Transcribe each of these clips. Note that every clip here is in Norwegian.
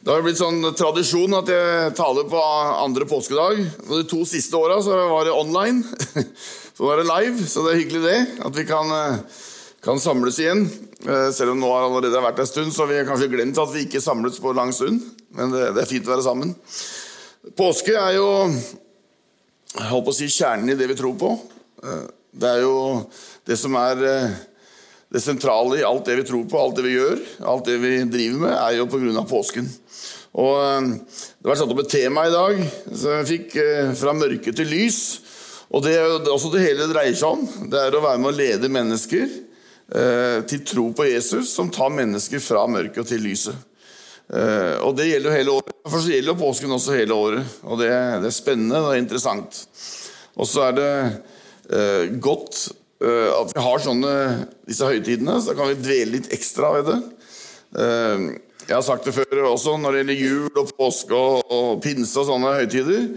Det har blitt sånn tradisjon at jeg taler på andre påskedag. Og De to siste åra var det online. Så var det live, så det er hyggelig det. At vi kan, kan samles igjen. Eh, selv om nå har allerede vært en stund, så har vi kanskje glemt at vi ikke samles på lang stund. Men det, det er fint å være sammen. Påske er jo jeg holdt på å si kjernen i det vi tror på. Eh, det er jo det som er eh, det sentrale i alt det vi tror på, alt det vi gjør, alt det vi driver med, er jo pga. påsken. Og eh, Det var satt opp et tema i dag som jeg fikk eh, 'Fra mørke til lys'. Og Det er også det hele dreier seg om. Det er å være med å lede mennesker eh, til tro på Jesus, som tar mennesker fra mørket til lyset. Og Det gjelder jo hele året. For så gjelder jo påsken også hele året. Og Det, det er spennende og interessant. Og så er det godt at vi har sånne, disse høytidene, så kan vi dvele litt ekstra ved det. Jeg har sagt det før også, når det gjelder jul og påske og, og pinse og sånne høytider,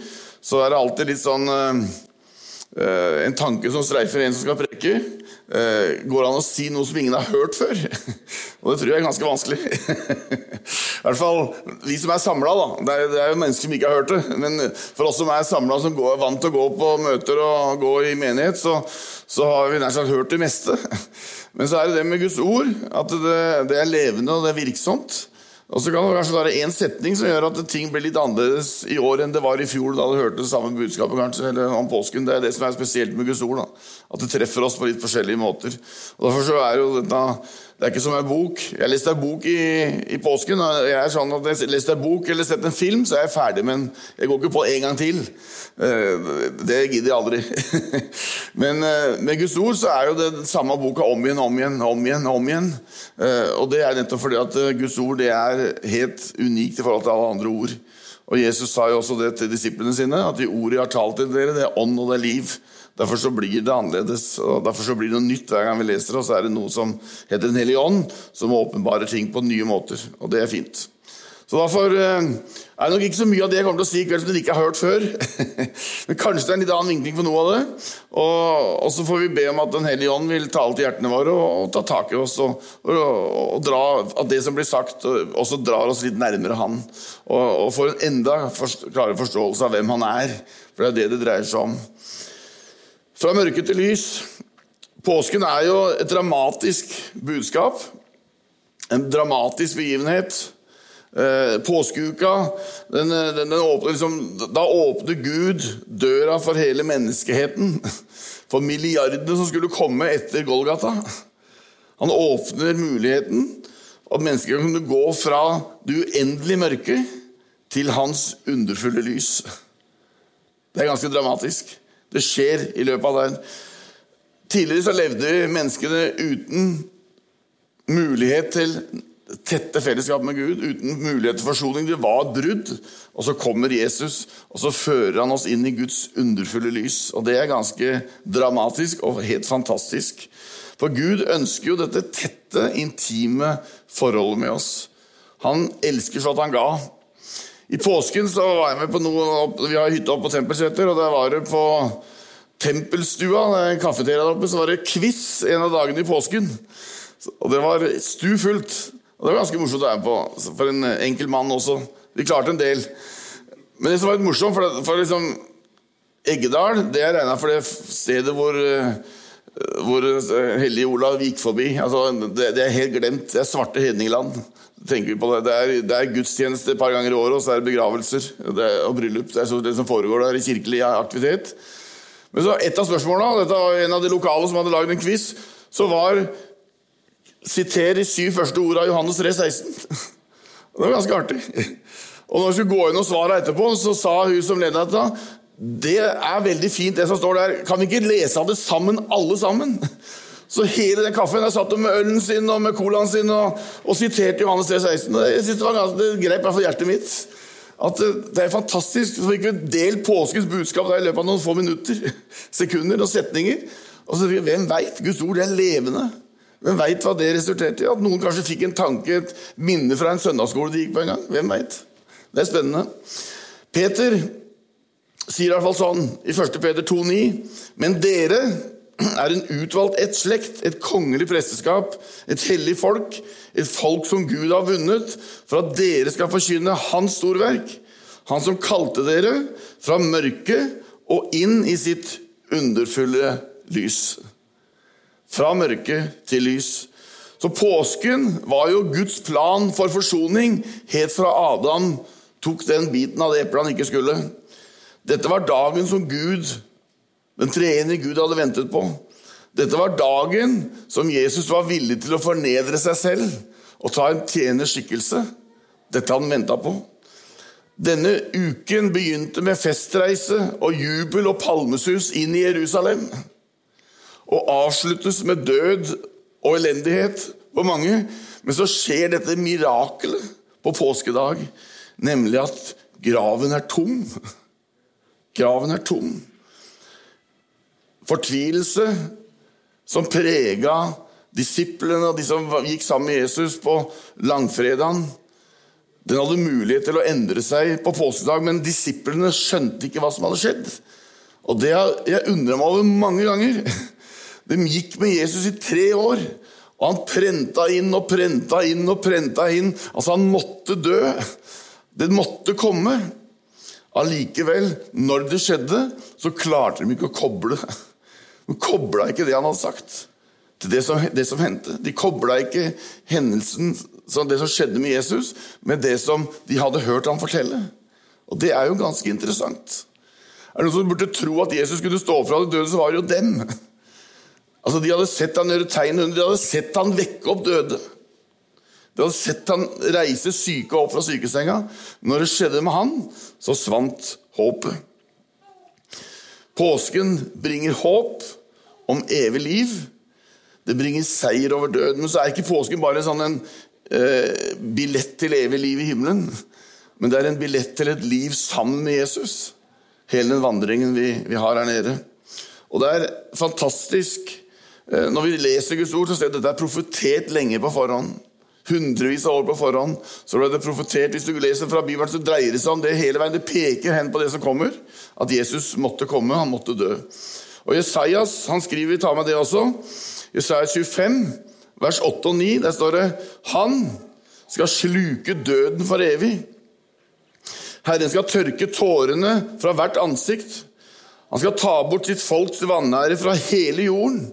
så er det alltid litt sånn uh, En tanke som streifer en som skal preke. Uh, går det an å si noe som ingen har hørt før? og det tror jeg er ganske vanskelig. I hvert fall vi som er samla, da. Det er, det er, jo mennesker som ikke har hørt det. Men for oss som er samla, som går, er vant til å gå på møter og gå i menighet, så, så har vi nær sagt hørt det meste. Men så er det det med Guds ord, at det, det er levende og det er virksomt. Og så kan det kanskje være én setning som gjør at ting blir litt annerledes i år enn det var i fjor da du hørte det samme budskapet kanskje, eller om påsken. Det er det som er spesielt med Guds ord. da. At det treffer oss på litt forskjellige måter. Og Derfor så er jo dette det er ikke som en bok. Jeg leste en bok i, i påsken. og jeg er sånn at jeg leste en bok eller sett en film, så er jeg ferdig, men jeg går ikke på en gang til. Eh, det gidder jeg aldri. Men eh, med Guds ord så er jo det samme boka om igjen, om igjen, om igjen. om igjen. Eh, og det er nettopp fordi at Guds ord det er helt unikt i forhold til alle andre ord. Og Jesus sa jo også det til disiplene sine, at de ordene jeg har talt til dere, det er ånd og det er liv. Derfor så blir det annerledes, og derfor så blir det noe nytt hver gang vi leser. Og så er det noe som heter Den hellige ånd, som åpenbarer ting på nye måter. Og det er fint. Så derfor eh, er det nok ikke så mye av det jeg kommer til å si i kveld som dere ikke har hørt før. Men kanskje det er en litt annen vinkling på noe av det. Og, og så får vi be om at Den hellige ånd vil tale til hjertene våre og, og ta tak i oss og, og, dra at det som blir sagt, også drar oss litt nærmere Han. Og, får en enda forst klarere forståelse av hvem Han er. For det er det det dreier seg om. Fra mørke til lys. Påsken er jo et dramatisk budskap. En dramatisk begivenhet. Eh, påskeuka den, den, den åpner liksom, Da åpner Gud døra for hele menneskeheten. For milliardene som skulle komme etter Golgata. Han åpner muligheten at mennesker kunne gå fra det uendelige mørket til hans underfulle lys. Det er ganske dramatisk. Det skjer i løpet av dagen. Tidligere så levde menneskene uten mulighet til tette fellesskap med Gud, uten mulighet til forsoning. Det var et brudd. Og så kommer Jesus, og så fører han oss inn i Guds underfulle lys. Og det er ganske dramatisk og helt fantastisk. For Gud ønsker jo dette tette, intime forholdet med oss. Han elsker så at han ga. I påsken så var jeg med på noe Vi har hytte oppe på Tempelseter, og der var det på Tempelstua, kafeteria der oppe, så var det quiz en av dagene i påsken. Og det var stufullt. Og det var ganske morsomt å være på, for en enkel mann også. Vi klarte en del. Men det som var litt morsomt, for, for liksom Eggedal det er regna for det stedet hvor, hvor hellige Olav gikk forbi. Altså, det, det, er helt glemt. Det er svarte hedningland tenker vi på det. Det er, det er gudstjeneste et par ganger i året, og så er det begravelser det er, og bryllup. Det er så, det som foregår der i kirkelig aktivitet. Men så et av spørsmålene, dette var en av de lokale som hadde lagd en quiz, så var Siter de syv første ord av Johannes 3, 16. Det var ganske artig. Og når vi skulle gå inn og svare etterpå, så sa hun som ledet dette det er veldig fint, det som står der. Kan vi ikke lese av det sammen, alle sammen? Så hele den kaffen Jeg satt med ølen sin og med colaen sin og, og siterte Johannes 3, 16. Jeg Det var ganske, det grep hjertet mitt. At det, det er fantastisk. Så fikk vi delt påskens budskap der i løpet av noen få minutter. Sekunder og setninger. Og så Hvem veit? Guds ord er levende. Hvem veit hva det resulterte i? At noen kanskje fikk en tanke, et minne fra en søndagsskole de gikk på en gang. Hvem veit? Det er spennende. Peter sier i hvert fall sånn i 1. Peter 2,9.: Men dere er en utvalgt ett slekt, et kongelig presteskap, et hellig folk, et folk som Gud har vunnet, for at dere skal forkynne Hans storverk. Han som kalte dere fra mørket og inn i sitt underfulle lys. Fra mørke til lys. Så påsken var jo Guds plan for forsoning helt fra Adam tok den biten av det eplet han ikke skulle. Dette var dagen som Gud, den treenige Gud, hadde ventet på. Dette var dagen som Jesus var villig til å fornedre seg selv og ta en tjeners skikkelse. Dette han venta på. Denne uken begynte med festreise og jubel og palmesus inn i Jerusalem. Og avsluttes med død og elendighet for mange. Men så skjer dette mirakelet på påskedag, nemlig at graven er tom. Graven er tom. Fortvilelse som prega disiplene og de som gikk sammen med Jesus på langfredagen den hadde mulighet til å endre seg på påskedag, men disiplene skjønte ikke hva som hadde skjedd. Og det har jeg undra meg over mange ganger. De gikk med Jesus i tre år, og han prenta inn og prenta inn og prenta inn. Altså, han måtte dø. Det måtte komme. Allikevel, når det skjedde, så klarte de ikke å koble. De kobla ikke det han hadde sagt, til det som, det som hendte. De kobla ikke hendelsen det som skjedde med Jesus, med det som de hadde hørt ham fortelle. Og det er jo ganske interessant. Er det noen som burde tro at Jesus kunne stå fra de døde, så var det jo dem. Altså, De hadde sett han gjøre tegn under, de hadde sett han vekke opp døde. De hadde sett han reise syke opp fra sykesenga. Når det skjedde med han, så svant håpet. Påsken bringer håp om evig liv. Det bringer seier over døden. Men så er ikke påsken bare sånn en eh, billett til evig liv i himmelen, men det er en billett til et liv sammen med Jesus. Hele den vandringen vi, vi har her nede. Og det er fantastisk eh, Når vi leser Guds ord, så ser vi at dette er profetert lenge på forhånd. Hundrevis av år på forhånd så ble det profetert. Hvis du leser fra Bibelen, så dreier det seg om det hele veien. Det peker hen på det som kommer. At Jesus måtte komme, han måtte dø. Og Jesajas han skriver, ta med det også, Jesajas 25 vers 8 og 9, der står det Han skal sluke døden for evig. Herren skal tørke tårene fra hvert ansikt. Han skal ta bort sitt folks vanære fra hele jorden.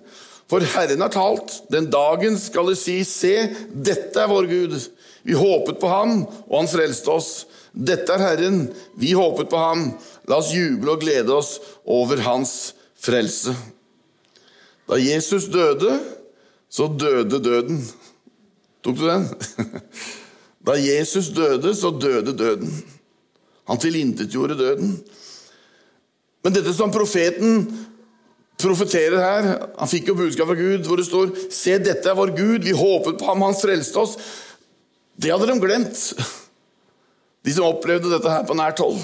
For Herren har talt. Den dagen skal du si, se, dette er vår Gud. Vi håpet på ham, og han frelste oss. Dette er Herren. Vi håpet på ham. La oss juble og glede oss over hans frelse. Da Jesus døde, så døde døden. Tok du den? Da Jesus døde, så døde døden. Han tilintetgjorde døden. Men dette som profeten profeterer her Han fikk jo budskap fra Gud hvor det står Se, dette er vår Gud, vi håpet på ham, han frelste oss. Det hadde de glemt, de som opplevde dette her på nært hold.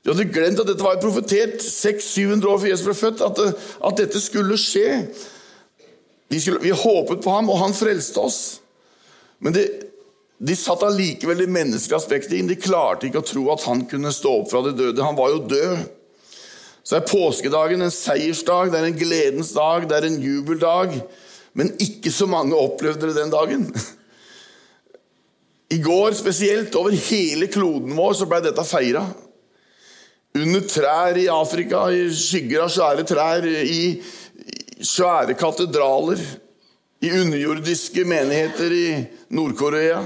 De hadde glemt at dette var profetert 600-700 år før Jesus ble født, at, det, at dette skulle skje. Vi, skulle, vi, håpet på ham, og han frelste oss. Men de, de satt allikevel det menneskelige aspektet inn. De klarte ikke å tro at han kunne stå opp fra de døde. Han var jo død. Så er påskedagen en seiersdag, det er en gledens dag, det er en jubeldag. Men ikke så mange opplevde det den dagen. I går spesielt, over hele kloden vår, så ble dette feira. Under trær i Afrika, i skygger av svære trær, i svære katedraler, i underjordiske menigheter i Nord-Korea.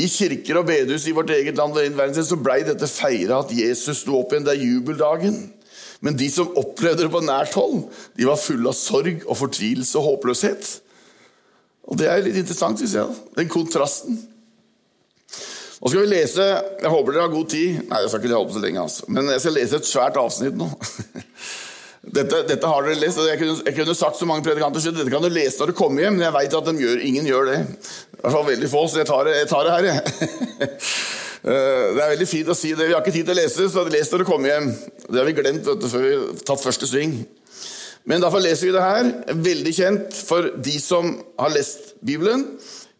I kirker og bedehus i vårt eget land og inn verden så blei dette feira at Jesus sto opp igjen. Det er jubeldagen. Men de som opplevde det på nært hold, de var fulle av sorg og fortvilelse og håpløshet. Og Det er litt interessant, syns jeg. Den kontrasten. Nå skal vi lese Jeg håper dere har god tid. Nei, jeg skal ikke holde på så lenge. altså. Men jeg skal lese et svært avsnitt nå. Dette, dette, har dere lest, jeg kunne, jeg kunne sagt så mange predikanter så dette kan du lese når du kommer hjem, men jeg vet at gjør, ingen gjør det. I hvert fall veldig få, så jeg tar det, jeg tar det her, jeg. Eh, det er veldig fint å si det. Vi har ikke tid til å lese, så les når du kommer hjem. Det har vi glemt vet du, før vi har tatt første sving. Men derfor leser vi det her. Veldig kjent for de som har lest Bibelen.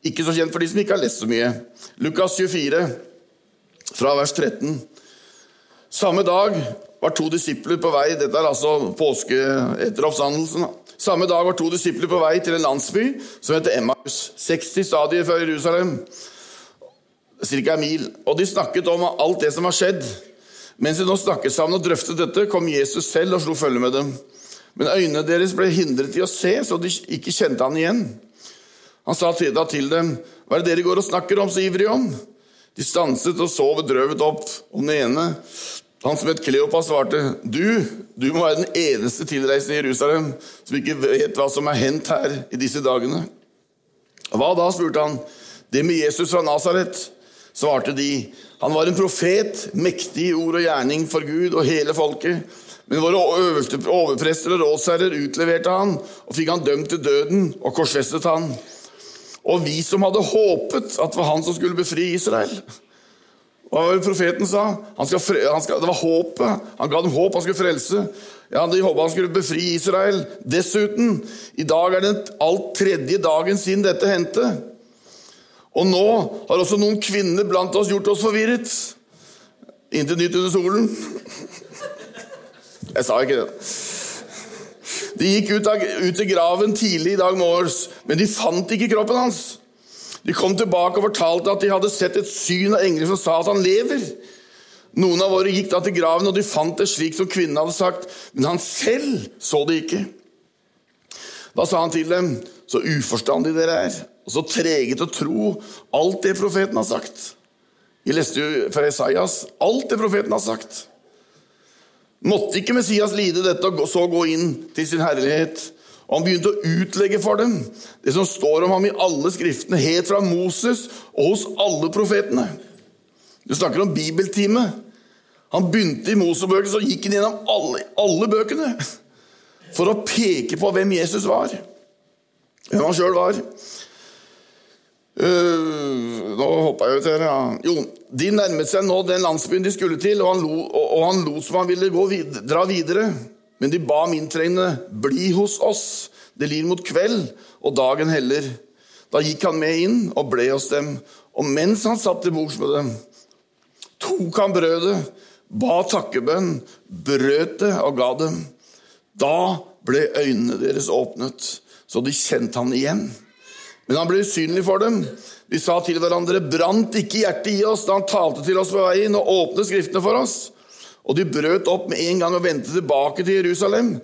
Ikke så kjent for de som ikke har lest så mye. Lukas 24, fra vers 13. Samme dag var to disipler på vei Dette er altså påske etter oppstandelsen. Samme dag var to disipler på vei til en landsby som heter Emmaus, 60 stadier fra Jerusalem, ca. en mil. Og de snakket om alt det som har skjedd. Mens de nå snakket sammen og drøftet dette, kom Jesus selv og slo følge med dem. Men øynene deres ble hindret i å se, så de ikke kjente han igjen. Han sa da til dem, 'Hva er det dere går og snakker om så ivrig om?' De stanset og så bedrøvet opp, om den ene, han som het Kleopas, svarte, 'Du, du må være den eneste tilreisende i Jerusalem som ikke vet hva som er hendt her i disse dagene.' Hva da? spurte han. 'Det med Jesus fra Nasaret', svarte de. 'Han var en profet, mektig i ord og gjerning for Gud og hele folket.' Men våre overprester og rådsherrer utleverte han og fikk han dømt til døden og korsfestet han. Og vi som hadde håpet at det var han som skulle befri Israel. Det profeten sa? Han skal, han skal, det var håpet. Han ga dem håp, han skulle frelse. Ja, De håpet han skulle befri Israel. Dessuten, i dag er det alt tredje dagen siden dette hendte. Og nå har også noen kvinner blant oss gjort oss forvirret. Intet nytt under solen. Jeg sa ikke det. De gikk ut, av, ut til graven tidlig i dag morges, men de fant ikke kroppen hans. De kom tilbake og fortalte at de hadde sett et syn av engler som sa at han lever. Noen av våre gikk da til graven, og de fant det slik som kvinnen hadde sagt, men han selv så det ikke. Da sa han til dem, så uforstandige dere er, og så trege til å tro alt det profeten har sagt. Vi leste jo fra Esaias alt det profeten har sagt. Måtte ikke Messias lide dette og så gå inn til sin herlighet? Og han begynte å utlegge for dem det som står om ham i alle skriftene, helt fra Moses og hos alle profetene. Du snakker om bibeltime. Han begynte i Mosebøkene, så gikk han gjennom alle, alle bøkene for å peke på hvem Jesus var, hvem han sjøl var. Uh, nå hoppa jeg ut her. Ja. Jo, de nærmet seg nå den landsbyen de skulle til, og han lo, og, han lot som han ville gå vid dra videre. Men de ba inntrengende, bli hos oss, det lir mot kveld, og dagen heller. Da gikk han med inn og ble hos dem, og mens han satt til bords med dem, tok han brødet, ba takkebønn, brøt det og ga dem. Da ble øynene deres åpnet, så de kjente han igjen. Men han ble usynlig for dem. De sa til hverandre, brant ikke hjertet i oss da han talte til oss på veien og åpnet Skriftene for oss? Og de brøt opp med en gang og vendte tilbake til Jerusalem.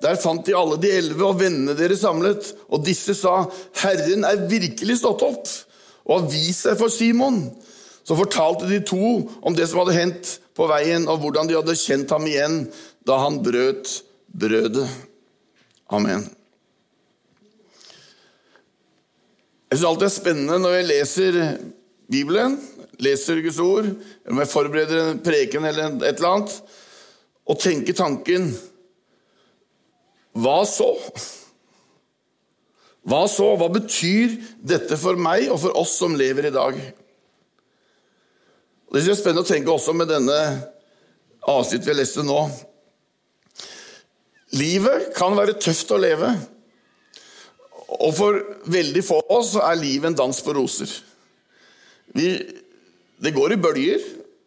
Der fant de alle de elleve og vennene deres samlet, og disse sa, Herren er virkelig stått opp og har vist seg for Simon. Så fortalte de to om det som hadde hendt på veien, og hvordan de hadde kjent ham igjen da han brøt brødet. Amen. Jeg syns alltid det er spennende når jeg leser Bibelen, leser Guds ord, om jeg forbereder en preken eller et eller annet, og tenker tanken Hva så? Hva så? Hva betyr dette for meg og for oss som lever i dag? Det er spennende å tenke også med denne avsnittet vi leste nå. Livet kan være tøft å leve. Og for veldig få av oss er livet en dans på roser. Vi, det går i bølger.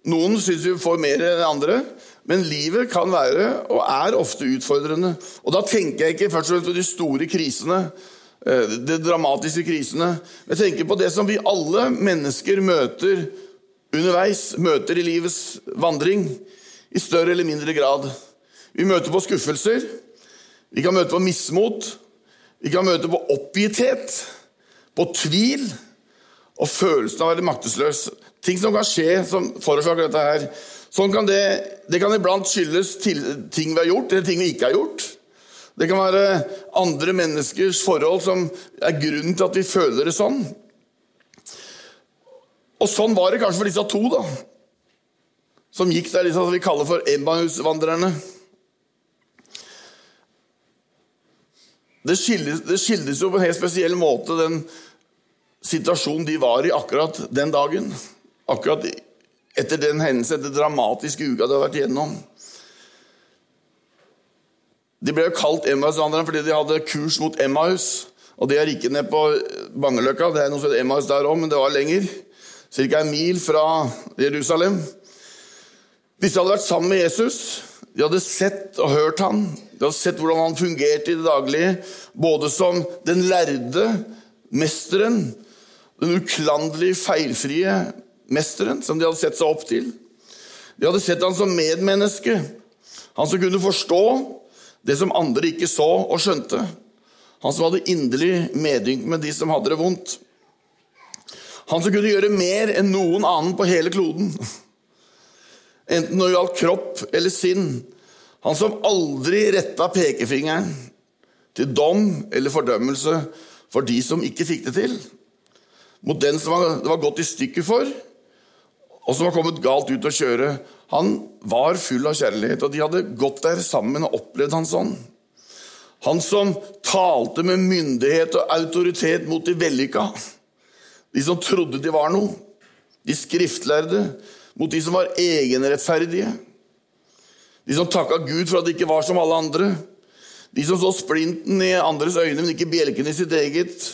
Noen syns vi får mer enn andre. Men livet kan være, og er ofte, utfordrende. Og da tenker jeg ikke først og fremst på de store krisene, eh, de dramatiske krisene. Jeg tenker på det som vi alle mennesker møter underveis, møter i livets vandring, i større eller mindre grad. Vi møter på skuffelser, vi kan møte på mismot, vi kan møte på oppgitthet, på tvil og følelsen av å være maktesløs. Ting som kan skje som forårsaker dette her. Sånn kan det, det kan iblant skyldes til, ting vi har gjort, eller ting vi ikke har gjort. Det kan være andre menneskers forhold som er grunnen til at vi føler det sånn. Og sånn var det kanskje for disse to, da. Som gikk der, disse som vi kaller for Emmaus-vandrerne. Det det skildes jo på en helt spesiell måte den situasjonen de var i akkurat den dagen. Akkurat etter den hendelsen, etter dramatiske uka de hadde vært igjennom. De ble jo kalt Emmaus-vandrerne fordi de hadde kurs mot Emmaus. Og det er ikke ned på Bangeløkka, det er noe som heter Emmaus der òg, men det var lenger. Ca. en mil fra Jerusalem. Disse hadde vært sammen med Jesus. De hadde sett og hørt han. De hadde sett hvordan han fungerte i det daglige, både som den lærde mesteren, den uklanderlig feilfrie mesteren som de hadde sett seg opp til. De hadde sett han som medmenneske, han som kunne forstå det som andre ikke så og skjønte. Han som hadde inderlig medynk med de som hadde det vondt. Han som kunne gjøre mer enn noen annen på hele kloden enten det gjaldt kropp eller sinn. Han som aldri retta pekefingeren til dom eller fordømmelse for de som ikke fikk det til. Mot den som det var gått i stykker for, og som var kommet galt ut å kjøre. Han var full av kjærlighet, og de hadde gått der sammen og opplevd han sånn. Han som talte med myndighet og autoritet mot de vellykka, de som trodde de var noe, de skriftlærde, mot de som var egenrettferdige, de som takka Gud for at de ikke var som alle andre, de som så splinten i andres øyne, men ikke bjelken i sitt eget.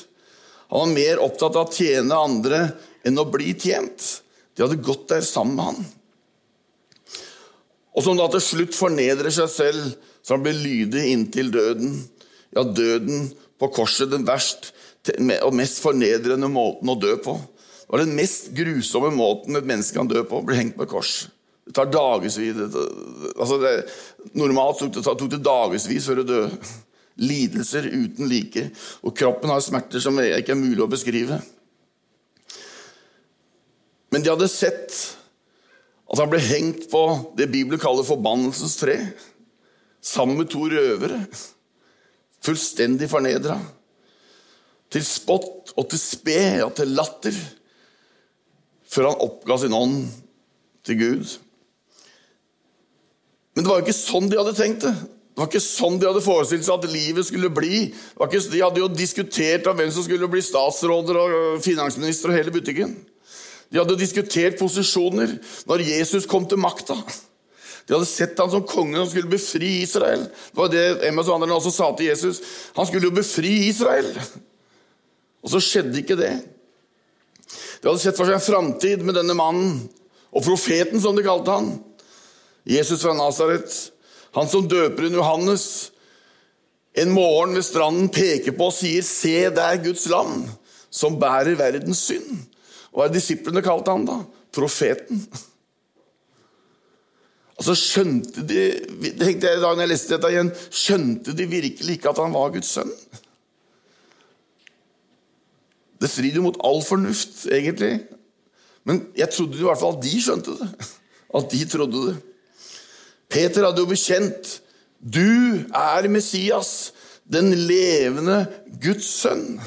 Han var mer opptatt av å tjene andre enn å bli tjent. De hadde gått der sammen med han. Og som da til slutt fornedrer seg selv, så han blir lydig inntil døden. Ja, døden på korset, den verst og mest fornedrende måten å dø på Det var den mest grusomme måten et menneske kan dø på, å bli hengt på et kors. Det tar dagevis altså Normalt tok det, tok det dagevis før du døde. Lidelser uten like. Og kroppen har smerter som ikke er mulig å beskrive. Men de hadde sett at han ble hengt på det Bibelen kaller forbannelsens tre, sammen med to røvere. Fullstendig fornedra. Til spott og til spe og til latter før han oppga sin ånd til Gud. Men det var jo ikke sånn de hadde tenkt det. Det var ikke sånn de hadde forestilt seg at livet skulle bli. Ikke, de hadde jo diskutert om hvem som skulle bli statsråder og finansminister og hele butikken. De hadde diskutert posisjoner når Jesus kom til makta. De hadde sett ham som konge som skulle befri Israel. Det var det Emmas og andre også sa til Jesus. Han skulle jo befri Israel. Og så skjedde ikke det. De hadde sett for seg en framtid med denne mannen, og profeten, som de kalte han. Jesus fra Nasaret, han som døper døperen Johannes en morgen ved stranden peker på og sier 'Se der Guds land, som bærer verdens synd'. Hva er disiplene kalte han da? Profeten. Altså Skjønte de tenkte jeg da jeg leste dette igjen, skjønte de virkelig ikke at han var Guds sønn? Det strider jo mot all fornuft, egentlig. Men jeg trodde i hvert fall at de skjønte det. At de trodde det. Peter hadde jo bekjent du er Messias, den levende Guds sønn.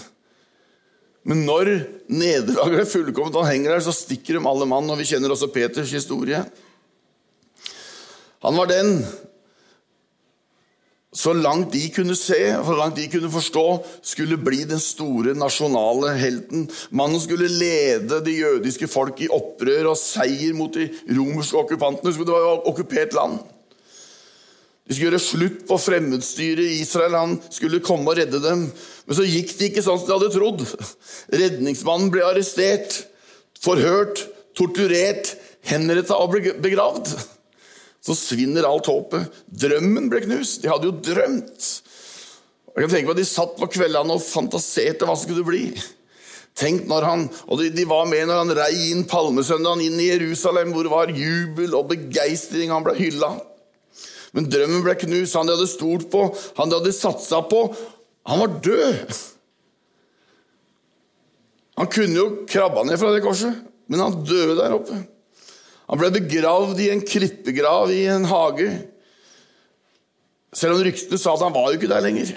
Men når nederlaget er fullkomment, han henger der, så stikker de alle mann. Og vi kjenner også Peters historie. Han var den så langt de kunne se, så langt de kunne forstå, skulle bli den store nasjonale helten. Mannen skulle lede det jødiske folk i opprør og seier mot de romerske okkupantene. Det var okkupert land. De skulle gjøre slutt på fremmedstyret i Israel. Han skulle komme og redde dem. Men så gikk det ikke sånn som de hadde trodd. Redningsmannen ble arrestert, forhørt, torturert, henretta og begravd så svinner alt håpet. Drømmen ble knust. De hadde jo drømt. Jeg kan tenke meg at De satt på kveldene og fantaserte hva som skulle bli. Tenk når han, og de, de var med når han rei inn palmesøndagen inn i Jerusalem, hvor det var jubel og begeistring. Han ble hylla. Men drømmen ble knust. Han de hadde stolt på, han de hadde satsa på, han var død. Han kunne jo krabba ned fra det korset, men han døde der oppe. Han ble begravd i en krippegrav i en hage. Selv om ryktene sa at han var jo ikke der lenger.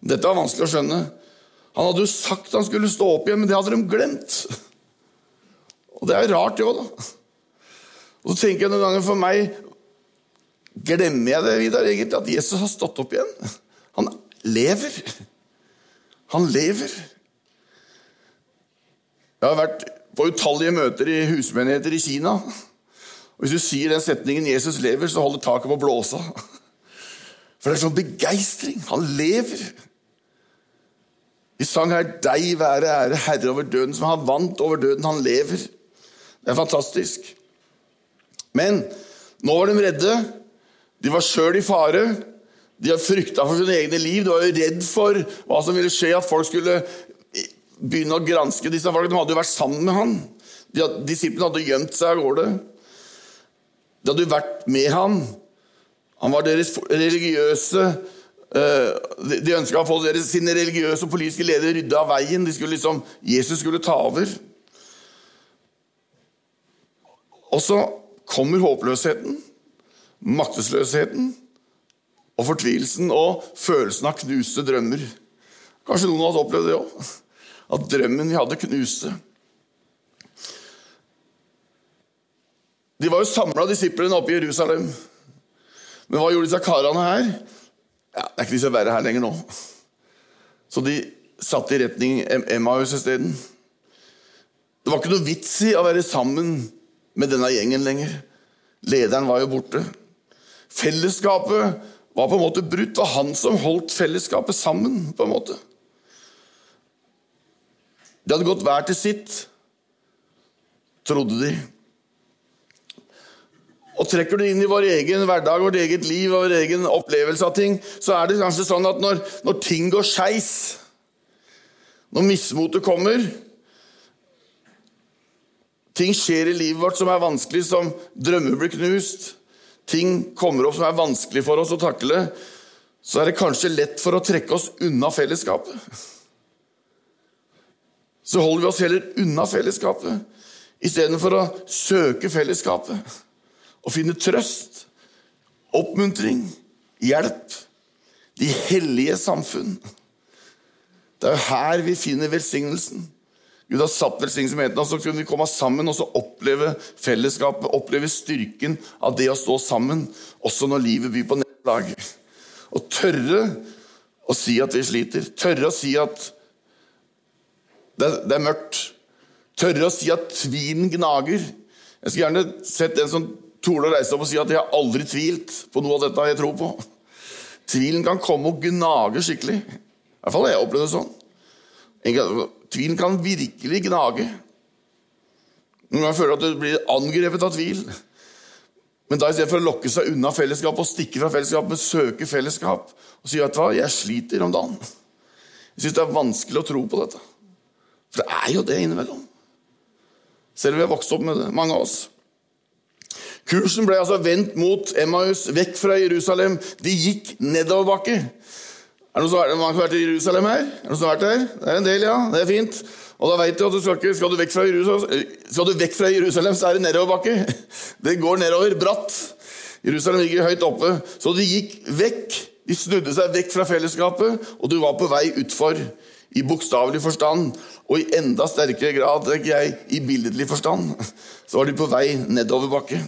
Dette var vanskelig å skjønne. Han hadde jo sagt han skulle stå opp igjen, men det hadde de glemt. Og det er rart, det òg, da. Og så tenker jeg noen ganger for meg Glemmer jeg det, Vidar, egentlig, at Jesus har stått opp igjen? Han lever. Han lever. Jeg har vært på utallige møter i husmenigheter i Kina. Og Hvis du sier den setningen 'Jesus lever', så holder taket på å blåse For det er sånn begeistring. Han lever. Vi sang her 'Deg være ære, Herre over døden', som han vant over døden. Han lever. Det er fantastisk. Men nå var de redde. De var sjøl i fare. De har frykta for sine egne liv. De var jo redd for hva som ville skje, at folk skulle begynne å granske disse folkene. De hadde jo vært sammen med han. Disiplene hadde gjemt seg av gårde. De hadde jo vært med han. Han var deres religiøse eh, De ønska å få deres, sine religiøse og politiske ledere rydda av veien. Skulle liksom, Jesus skulle ta over. Og så kommer håpløsheten, maktesløsheten og fortvilelsen og følelsen av knuste drømmer. Kanskje noen av oss opplevde det òg. At drømmen vi hadde, knuste. De var jo samla, disiplene, oppe i Jerusalem. Men hva gjorde disse karene her? Ja, Det er ikke de som være her lenger nå. Så de satte i retning Emmaus isteden. Det var ikke noe vits i å være sammen med denne gjengen lenger. Lederen var jo borte. Fellesskapet var på en måte brutt. Det var han som holdt fellesskapet sammen. på en måte. De hadde gått hver til sitt, trodde de. Og Trekker du inn i vår egen hverdag, vårt eget liv og vår egen opplevelse av ting, så er det kanskje sånn at når, når ting går skeis, når mismotet kommer Ting skjer i livet vårt som er vanskelig, som drømmer blir knust ting kommer opp som er vanskelig for oss å takle, så er det kanskje lett for å trekke oss unna fellesskapet. Så holder vi oss heller unna fellesskapet istedenfor å søke fellesskapet og finne trøst, oppmuntring, hjelp. De hellige samfunn. Det er jo her vi finner velsignelsen. Gud har satt velsignelsesmenigheten, så kunne vi komme sammen og så oppleve fellesskapet, oppleve styrken av det å stå sammen, også når livet byr på nederlag. Og tørre å si at vi sliter. Tørre å si at det det er mørkt. Tørre å si at tvilen gnager. Jeg skulle gjerne sett en som torde å reise opp og si at 'jeg har aldri tvilt på noe av dette jeg tror på'. Tvilen kan komme og gnage skikkelig. I hvert fall har jeg opplevd det sånn. Tvilen kan virkelig gnage. Noen ganger føler du at du blir angrepet av tvil. Men da istedenfor å lokke seg unna fellesskap og stikke fra fellesskap, men søke fellesskap og si at jeg sliter om dagen. Jeg syns det er vanskelig å tro på dette. For det er jo det innimellom. Selv om vi har vokst opp med det, mange av oss. Kursen ble altså vendt mot Emmaus, vekk fra Jerusalem. De gikk nedoverbakke. Er det noen som har vært i Jerusalem her? Er det noen som har vært der? Det er en del, ja. Det er fint. Og da vet du at du skal, ikke, skal, du skal du vekk fra Jerusalem, så er det nedoverbakke. Det går nedover, bratt. Jerusalem ligger høyt oppe. Så de gikk vekk. De snudde seg vekk fra fellesskapet, og du var på vei utfor. I bokstavelig forstand, og i enda sterkere grad jeg, i billedlig forstand, så var de på vei nedoverbakke.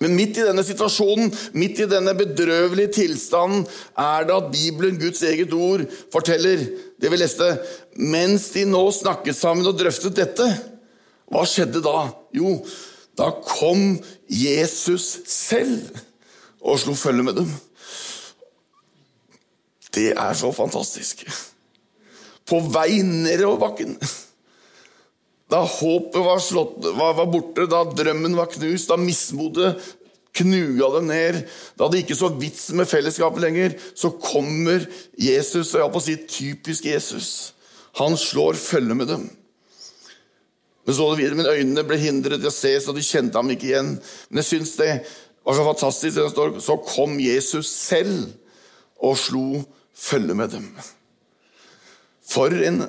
Men midt i denne situasjonen, midt i denne bedrøvelige tilstanden, er det at Bibelen, Guds eget ord, forteller det vi leste Mens de nå snakket sammen og drøftet dette, hva skjedde da? Jo, da kom Jesus selv og slo følge med dem. Det er så fantastisk. På vei nedover bakken. Da håpet var, slått, var, var, borte, da drømmen var knust, da mismotet knuga dem ned, da det ikke så vits med fellesskapet lenger, så kommer Jesus, og jeg har på å si typisk Jesus. Han slår følge med dem. Men så det videre, men øynene ble hindret til å se, så de kjente ham ikke igjen. Men jeg syns det var så fantastisk. Det står, så kom Jesus selv og slo følge med dem. For en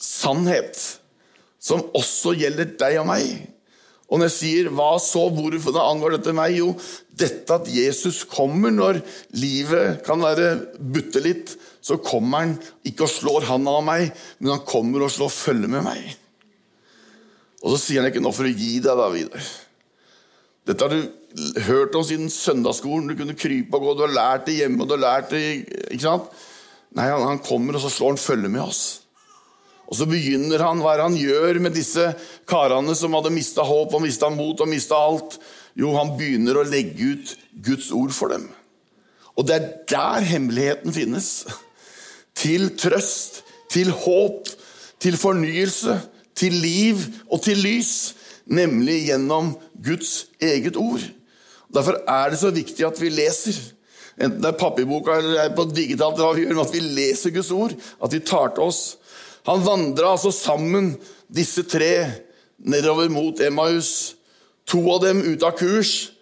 sannhet som også gjelder deg og meg. Og når jeg sier 'hva så', hvorfor det angår dette meg? Jo, dette at Jesus kommer når livet kan være butte litt, så kommer han ikke og slår han av meg, men han kommer og slår følge med meg. Og så sier han ikke 'nå for å gi deg', da, Vidar. Dette har du hørt om siden søndagsskolen. Du kunne krype og gå, du har lært det hjemme. og du har lært det, ikke sant? Nei, han kommer, og så slår han følge med oss. Og så begynner han hva han gjør med disse karene som hadde mista håp og mista mot og mista alt. Jo, han begynner å legge ut Guds ord for dem. Og det er der hemmeligheten finnes. Til trøst, til håp, til fornyelse, til liv og til lys. nemlig gjennom Guds eget ord. Derfor er det så viktig at vi leser. Enten det er papirboka eller er på digitalt, at vi leser Guds ord, at vi tar til oss. Han vandra altså sammen, disse tre, nedover mot Emmaus. To av dem ute av kurs.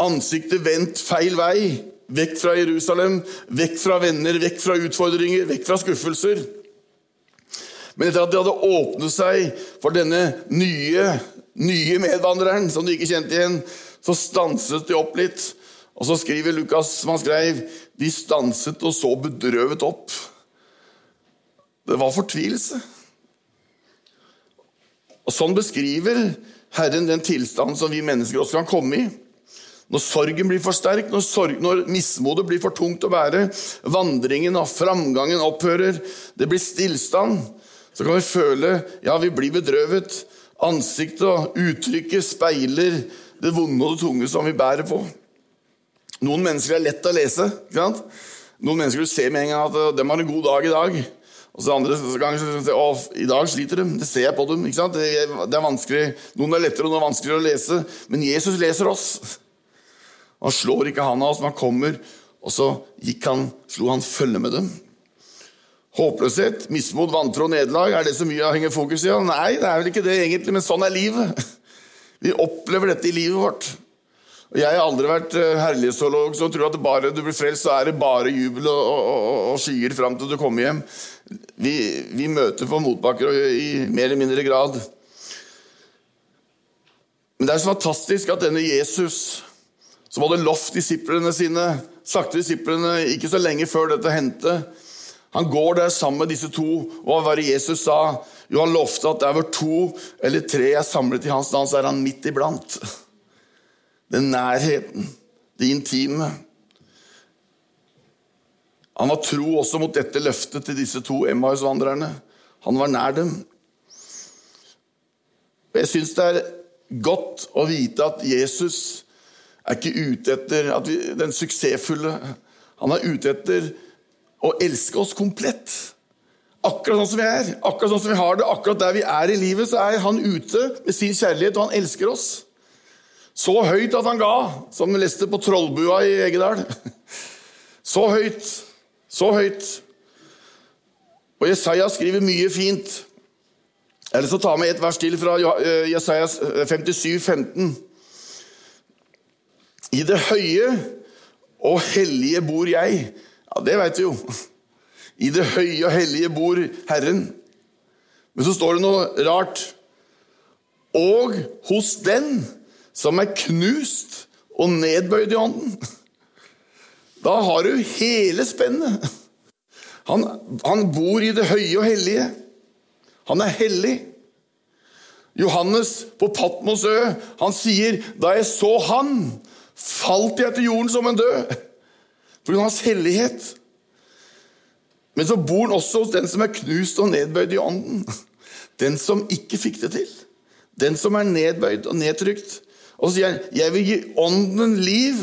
Ansiktet vendt feil vei. Vekk fra Jerusalem, vekk fra venner, vekk fra utfordringer, vekk fra skuffelser. Men etter at de hadde åpnet seg for denne nye, nye medvandreren som de ikke kjente igjen, så stanset de opp litt. Og så skriver Lukas som han skrev, de stanset og så bedrøvet opp. Det var fortvilelse. Og Sånn beskriver Herren den tilstanden som vi mennesker også kan komme i. Når sorgen blir for sterk, når, sorg, når mismodet blir for tungt å bære, vandringen og framgangen opphører, det blir stillstand, så kan vi føle ja, vi blir bedrøvet. Ansiktet og uttrykket speiler det vonde og det tunge som vi bærer på. Noen mennesker er lett å lese. Noen mennesker du ser med en gang at de har en god dag i dag. Og så andre ganger så å, i dag sliter de. Det ser jeg på dem. ikke sant? Det er vanskelig. Noen er lettere noen er vanskeligere å lese. Men Jesus leser oss. Han slår ikke han av oss, men han kommer, og så gikk han, slo han følge med dem. Håpløshet, mismot, vantro og nederlag, er det så mye å henge fokus i? Nei, det er vel ikke det egentlig, men sånn er livet. Vi opplever dette i livet vårt. Jeg har aldri vært eh, herlighetsteolog som tror at bare du blir frelst, så er det bare jubel og, og, og skyer fram til du kommer hjem. Vi, vi møter på motbakker i mer eller mindre grad. Men det er så fantastisk at denne Jesus, som hadde lovt disiplene sine, sagt disiplene ikke så lenge før dette hendte Han går der sammen med disse to, og hva var det Jesus sa? Jo, han lovte at der hvor to eller tre er samlet i hans navn, så er han midt iblant. Den nærheten, det intime. Han var tro også mot dette løftet til disse to Emmaus-vandrerne. Han var nær dem. Jeg syns det er godt å vite at Jesus er ikke ute etter vi, den suksessfulle. Han er ute etter å elske oss komplett. Akkurat sånn som vi er, akkurat sånn som vi har det, akkurat der vi er i livet, så er han ute med sin kjærlighet, og han elsker oss. Så høyt at han ga, som vi leste på Trollbua i Egedal. Så høyt, så høyt. Og Jesaja skriver mye fint. Jeg så tar vi et vers til fra eh, Jesaja 57, 15. I det høye og hellige bor jeg. Ja, det veit vi jo. I det høye og hellige bor Herren. Men så står det noe rart. Og hos den som er knust og nedbøyd i ånden. Da har du hele spennet. Han, han, bor i det høye og hellige. Han er hellig. Johannes på Patmos ø, han sier da jeg så han, falt jeg til jorden som en død. På grunn av hans hellighet. Men så bor han også hos den som er knust og nedbøyd i ånden. Den som ikke fikk det til. Den som er nedbøyd og nedtrykt. Og så sier han, 'Jeg vil gi ånden liv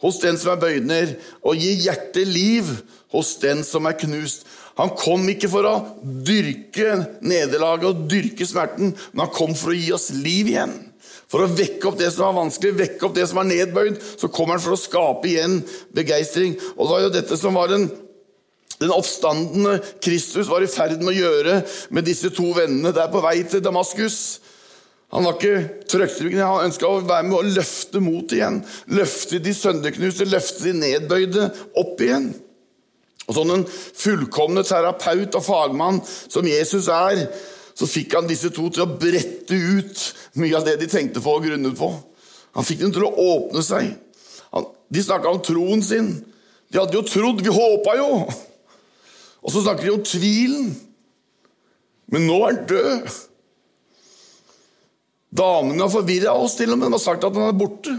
hos den som er bøyd ned', og gi hjertet liv hos den som er knust. Han kom ikke for å dyrke nederlaget og dyrke smerten, men han kom for å gi oss liv igjen. For å vekke opp det som er vanskelig, vekke opp det som er nedbøyd. Så kommer han for å skape igjen begeistring. Og det var jo dette som var den, den oppstandende Kristus var i ferd med å gjøre med disse to vennene der på vei til Damaskus. Han var ikke trøkteryggen, han ønska å være med og løfte mot igjen. Løfte de sønderknuste, løfte de nedbøyde opp igjen. Og Som den fullkomne terapeut og fagmann som Jesus er, så fikk han disse to til å brette ut mye av det de tenkte på og grunnet på. Han fikk dem til å åpne seg. De snakka om troen sin. De hadde jo trodd, vi håpa jo! Og så snakker de om tvilen. Men nå er han død. Damene har forvirra oss, til og med. De har sagt at han er borte.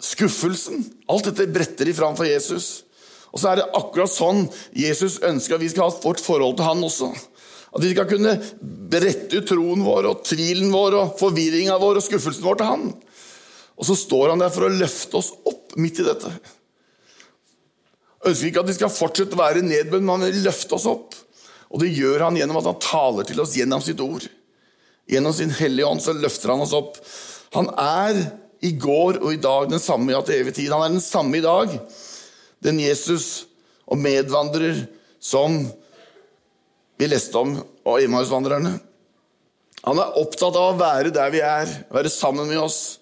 Skuffelsen. Alt dette bretter de fram for Jesus. Og så er det akkurat sånn Jesus ønsker at vi skal ha vårt forhold til han også. At vi skal kunne brette ut troen vår og tvilen vår og forvirringa vår og skuffelsen vår til han. Og så står han der for å løfte oss opp midt i dette. Ønsker ikke at vi skal fortsette å være nedbønn, men han vil løfte oss opp. Og det gjør han gjennom at han taler til oss gjennom sitt ord Gjennom sin Hellige Ånd så løfter han oss opp. Han er i går og i dag den samme ja, til evig tid. Han er den samme i dag. Den Jesus og medvandrer som vi leste om, og Emmausvandrerne. Han er opptatt av å være der vi er, være sammen med oss.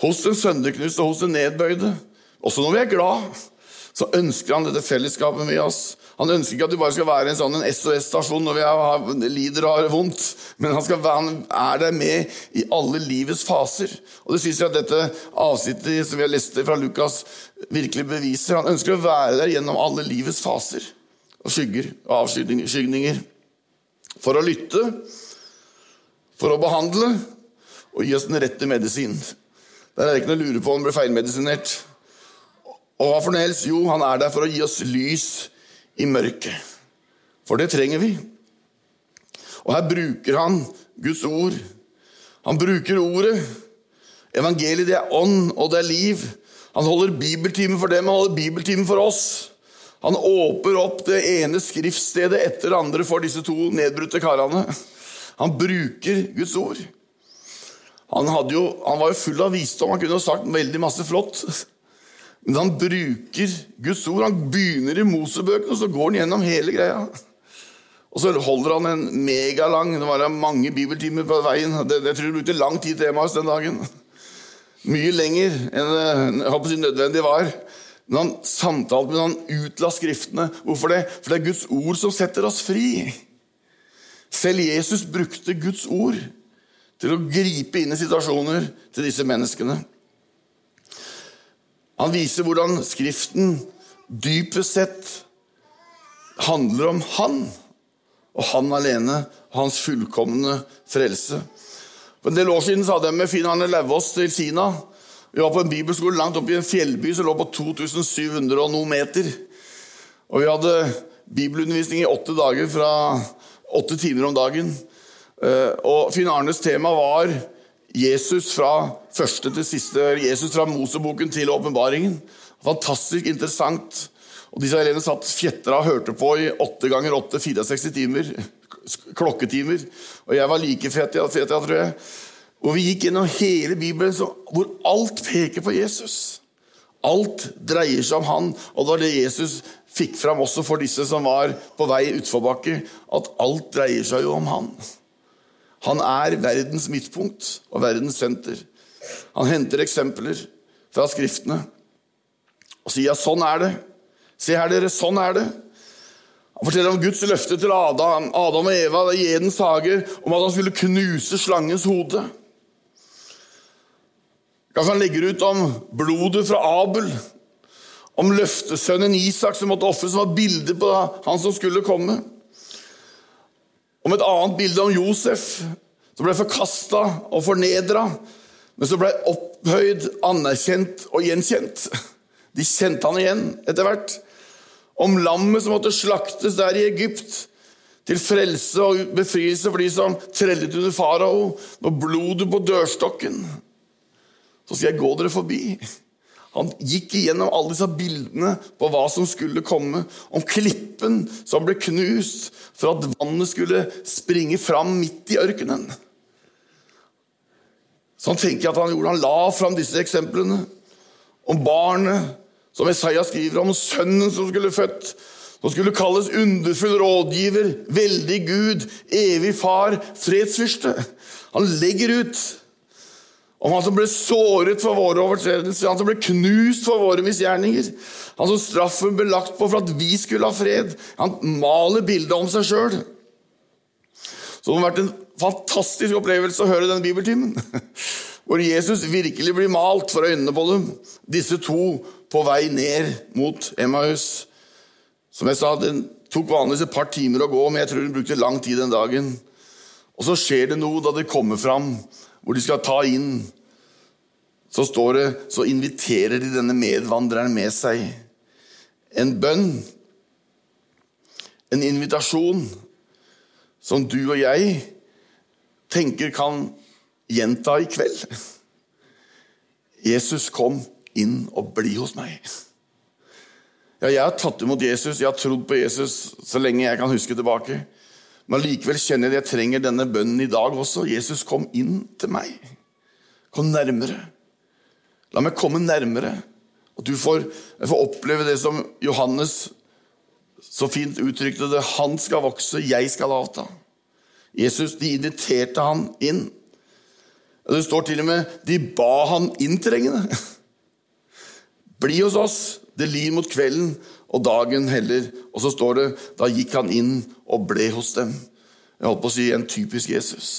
Hos den sønderknuste hos den nedbøyde. Også når vi er glad, så ønsker han dette fellesskapet med oss. Han ønsker ikke at du bare skal være en sånn SOS-stasjon når vi har, lider og har vondt, men han, skal, han, er der med i alle livets faser. Og Det syns jeg at dette avsnittet som vi har lest fra Lukas, virkelig beviser. Han ønsker å være der gjennom alle livets faser og skygger og avskygninger. For å lytte, for å behandle og gi oss den rette medisin. Der er det ikke noe å lure på om han blir feilmedisinert. Og hva for noe helst? Jo, han er der for å gi oss lys i mørket. For det trenger vi. Og her bruker han Guds ord. Han bruker ordet. Evangeliet det er ånd, og det er liv. Han holder bibeltimen for dem, han holder bibeltimen for oss. Han åper opp det ene skriftstedet etter det andre for disse to nedbrutte karene. Han bruker Guds ord. Han, jo, han var jo full av visdom, han kunne jo sagt veldig masse flott. Men han bruker Guds ord. Han begynner i Mosebøkene, og så går han gjennom hele greia. Og så holder han en megalang Det var mange bibeltimer på veien. Det, det tror jeg brukte lang tid til Emmaus den dagen. Mye lenger enn jeg håper, nødvendig var. Men han samtalte med han utla Skriftene. Hvorfor det? For det er Guds ord som setter oss fri. Selv Jesus brukte Guds ord til å gripe inn i situasjoner til disse menneskene. Han viser hvordan Skriften dypest sett handler om Han, og Han alene, hans fullkomne frelse. For en del år siden så hadde jeg med Finn Arne Lauvås til Kina. Vi var på en bibelskole langt oppe i en fjellby som lå på 2700 og noen meter. Og vi hadde bibelundervisning i åtte dager fra åtte timer om dagen. Eh, og Finn Arnes tema var Jesus fra første til siste, Jesus fra Moseboken til åpenbaringen. Fantastisk interessant. Og Disse elevene satt fjetra og hørte på i åtte ganger åtte, 64 timer. Klokketimer. Og jeg var like fet, jeg, fet tror jeg. Og vi gikk gjennom hele Bibelen hvor alt peker på Jesus. Alt dreier seg om han, og det var det Jesus fikk fram også for disse som var på vei utforbakke, at alt dreier seg jo om han. Han er verdens midtpunkt og verdens senter. Han henter eksempler fra Skriftene og sier ja, sånn er det. Se her, dere, sånn er det. Han forteller om Guds løfte til Adam, Adam og Eva i Edens hage om at han skulle knuse slangens hode. Kanskje han legger ut om blodet fra Abel, om løftesønnen Isak som måtte ofres, som var bildet på han som skulle komme om et annet bilde om Josef, som ble forkasta og fornedra, men som ble opphøyd, anerkjent og gjenkjent. De kjente han igjen etter hvert. Om lammet som måtte slaktes der i Egypt, til frelse og befrielse for de som trellet under farao, med blodet på dørstokken. Så skal jeg gå dere forbi. Han gikk igjennom alle disse bildene på hva som skulle komme. Om klippen som ble knust for at vannet skulle springe fram midt i ørkenen. Sånn tenker jeg at han gjorde. Han la fram disse eksemplene. Om barnet som Isaiah skriver om, sønnen som skulle født. Som skulle kalles underfull rådgiver, veldig Gud, evig far, fredsfyrste. Han legger ut om han som ble såret for våre overtredelser, han som ble knust for våre misgjerninger. Han som straffen ble lagt på for at vi skulle ha fred. Han maler bildet om seg sjøl. Så det har vært en fantastisk opplevelse å høre denne bibeltimen. Hvor Jesus virkelig blir malt for øynene på dem. Disse to på vei ned mot Emmaus. Som jeg sa, det tok vanligvis et par timer å gå, men jeg tror hun brukte lang tid den dagen. Og så skjer det noe da de kommer fram hvor de skal ta inn, så står det Så inviterer de denne medvandreren med seg. En bønn, en invitasjon, som du og jeg tenker kan gjenta i kveld. Jesus, kom inn og bli hos meg. Ja, jeg har tatt imot Jesus, jeg har trodd på Jesus så lenge jeg kan huske tilbake. Men likevel kjenner jeg at jeg trenger denne bønnen i dag også. Jesus, kom inn til meg. Kom nærmere. La meg komme nærmere. Og du får, får oppleve det som Johannes så fint uttrykte det. Han skal vokse, jeg skal avta. Jesus, De inviterte han inn. Det står til og med de ba han inntrengende. Bli hos oss, det lir mot kvelden, og dagen heller. Og så står det da gikk han inn og ble hos dem. Jeg holdt på å si en typisk Jesus.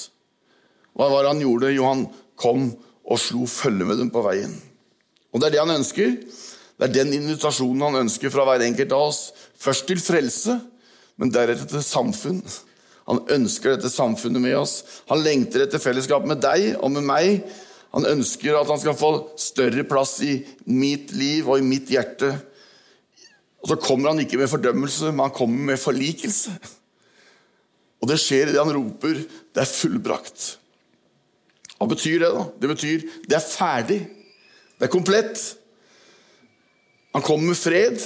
Hva var det han gjorde? Jo, han kom og slo følge med dem på veien. Og det er det han ønsker. Det er den invitasjonen han ønsker fra hver enkelt av oss. Først til frelse, men deretter til samfunn. Han ønsker dette samfunnet med oss. Han lengter etter fellesskap med deg og med meg. Han ønsker at han skal få større plass i mitt liv og i mitt hjerte. Og så kommer han ikke med fordømmelse, men han kommer med forlikelse. Og det skjer idet han roper 'Det er fullbrakt'. Hva betyr det? da? Det betyr det er ferdig. Det er komplett. Han kommer med fred.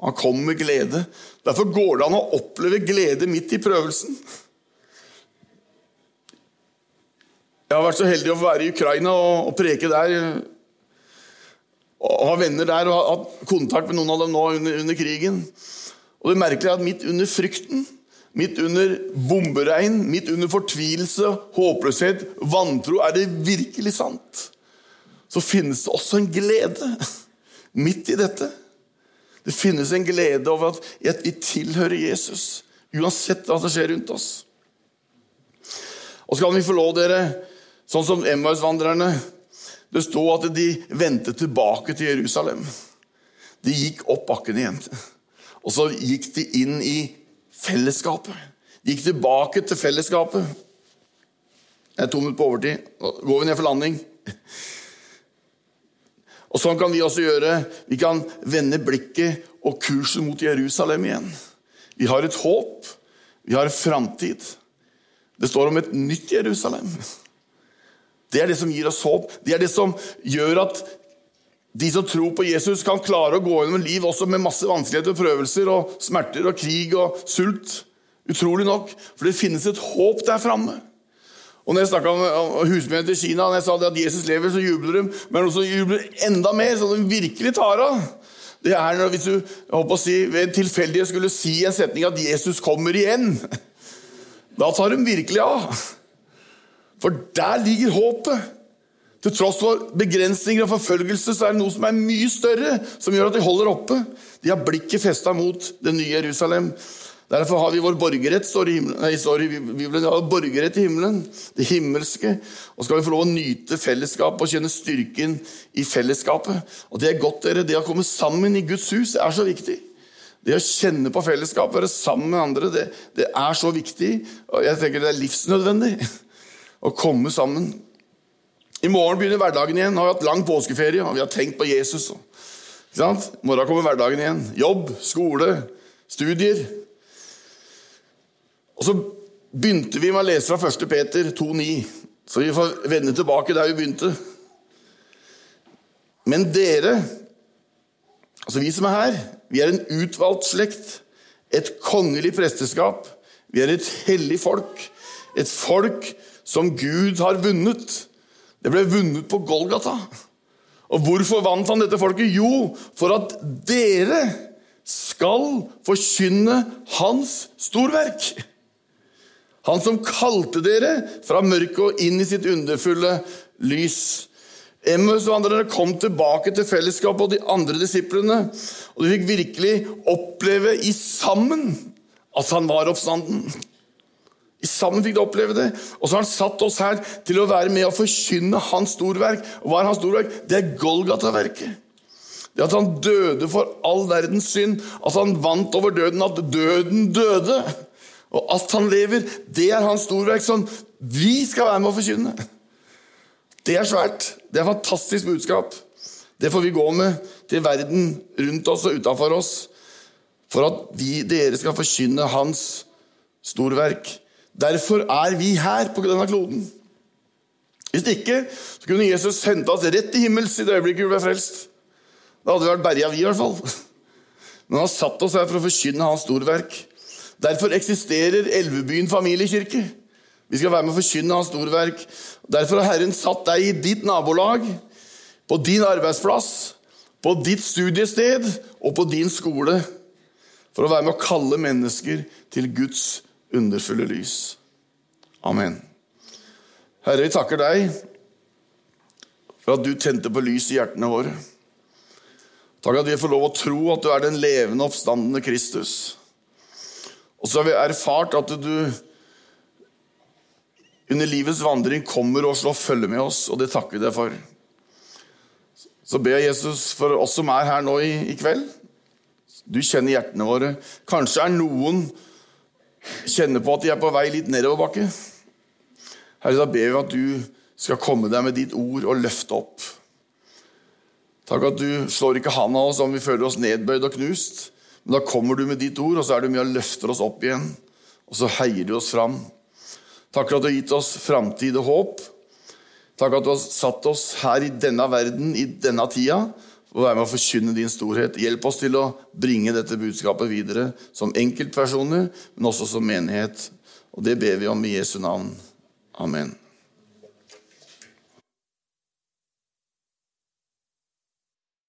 Han kommer med glede. Derfor går det an å oppleve glede midt i prøvelsen. Jeg har vært så heldig å få være i Ukraina og, preke der og har venner der og har hatt kontakt med noen av dem nå under, under krigen. Og det merkelige er at midt under frykten, midt under bomberegn, midt under fortvilelse, håpløshet, vantro, er det virkelig sant. Så finnes det også en glede midt i dette. Det finnes en glede over at vi tilhører Jesus, uansett hva som skjer rundt oss. Og så kan vi få lov, dere, sånn som Emmaus-vandrerne det står at de vendte tilbake til Jerusalem. De gikk opp bakken igjen. Og så gikk de inn i fellesskapet. De gikk tilbake til fellesskapet. Jeg er to minutter på overtid. Går vi ned for landing. Og Sånn kan vi også gjøre. Vi kan vende blikket og kursen mot Jerusalem igjen. Vi har et håp. Vi har en framtid. Det står om et nytt Jerusalem. Det er det som gir oss håp. Det er det som gjør at de som tror på Jesus, kan klare å gå gjennom liv også med masse vanskeligheter og prøvelser og smerter og krig og sult. Utrolig nok. For det finnes et håp der framme. Og når jeg snakka om husmennene til Kina, når jeg sa at Jesus lever, så jubler de. Men som jubler enda mer, så de virkelig tar av. Det er når hvis du håper å si, ved en tilfeldighet skulle si en setning at 'Jesus kommer igjen'. Da tar de virkelig av. For der ligger håpet. Til tross for begrensninger og forfølgelse så er det noe som er mye større, som gjør at de holder oppe. De har blikket festa mot det nye Jerusalem. Derfor har vi vår borgerrett, står i, himmelen, nei, sorry, Bibelen. Har borgerrett i himmelen, det himmelske. Og skal vi få lov å nyte fellesskapet og kjenne styrken i fellesskapet. Og Det er godt, dere. Det å komme sammen i Guds hus er så viktig. Det å kjenne på fellesskapet, være sammen med andre, det, det er så viktig. Og jeg tenker det er livsnødvendig å komme sammen. I morgen begynner hverdagen igjen. Nå har vi hatt lang påskeferie og vi har tenkt på Jesus. I morgen kommer hverdagen igjen. Jobb, skole, studier. Og så begynte vi med å lese fra 1. Peter 2,9, så vi får vende tilbake der vi begynte. Men dere, altså vi som er her, vi er en utvalgt slekt, et kongelig presteskap. Vi er et hellig folk, et folk som Gud har vunnet. Det ble vunnet på Golgata. Og hvorfor vant han dette folket? Jo, for at dere skal forkynne hans storverk. Han som kalte dere fra mørket og inn i sitt underfulle lys. Emmaus-vandrerne kom tilbake til fellesskapet og de andre disiplene. Og de fikk virkelig oppleve i sammen at han var oppstanden. Sammen fikk de oppleve det. Og så har han satt oss her til å være med og forkynne hans storverk. Og hva er hans storverk? Det er Golgata-verket. Det at han døde for all verdens synd. At han vant over døden. At døden døde. Og at han lever, det er hans storverk som vi skal være med å forkynne. Det er svært. Det er et fantastisk budskap. Det får vi gå med til verden rundt oss og utafor oss, for at vi, dere skal forkynne hans storverk. Derfor er vi her på denne kloden. Hvis ikke så kunne Jesus hente oss rett til himmels i det øyeblikket vi ble frelst. Da hadde vi vært berga, vi i hvert fall. Men han har satt oss her for å forkynne hans storverk. Derfor eksisterer Elvebyen familiekirke. Vi skal være med å forkynne hans storverk. Derfor har Herren satt deg i ditt nabolag, på din arbeidsplass, på ditt studiested og på din skole for å være med å kalle mennesker til Guds underfulle lys. Amen. Herre, vi takker deg for at du tente på lys i hjertene våre. Takk at vi får lov å tro at du er den levende, oppstandende Kristus. Og så har vi erfart at du under livets vandring kommer og slår følge med oss, og det takker vi deg for. Så ber jeg Jesus for oss som er her nå i, i kveld. Du kjenner hjertene våre. Kanskje er noen kjenner på at de er på vei litt nedoverbakke. Herre, da ber vi at du skal komme deg med ditt ord og løfte opp. Takk at du slår ikke handa av oss om vi føler oss nedbøyd og knust. Men da kommer du med ditt ord, og så er du med og løfter oss opp igjen. Og så heier du oss fram. Takk for at du har gitt oss framtid og håp. Takk at du har satt oss her i denne verden, i denne tida, og være med å forkynne din storhet. Hjelp oss til å bringe dette budskapet videre som enkeltpersoner, men også som menighet. Og det ber vi om i Jesu navn. Amen.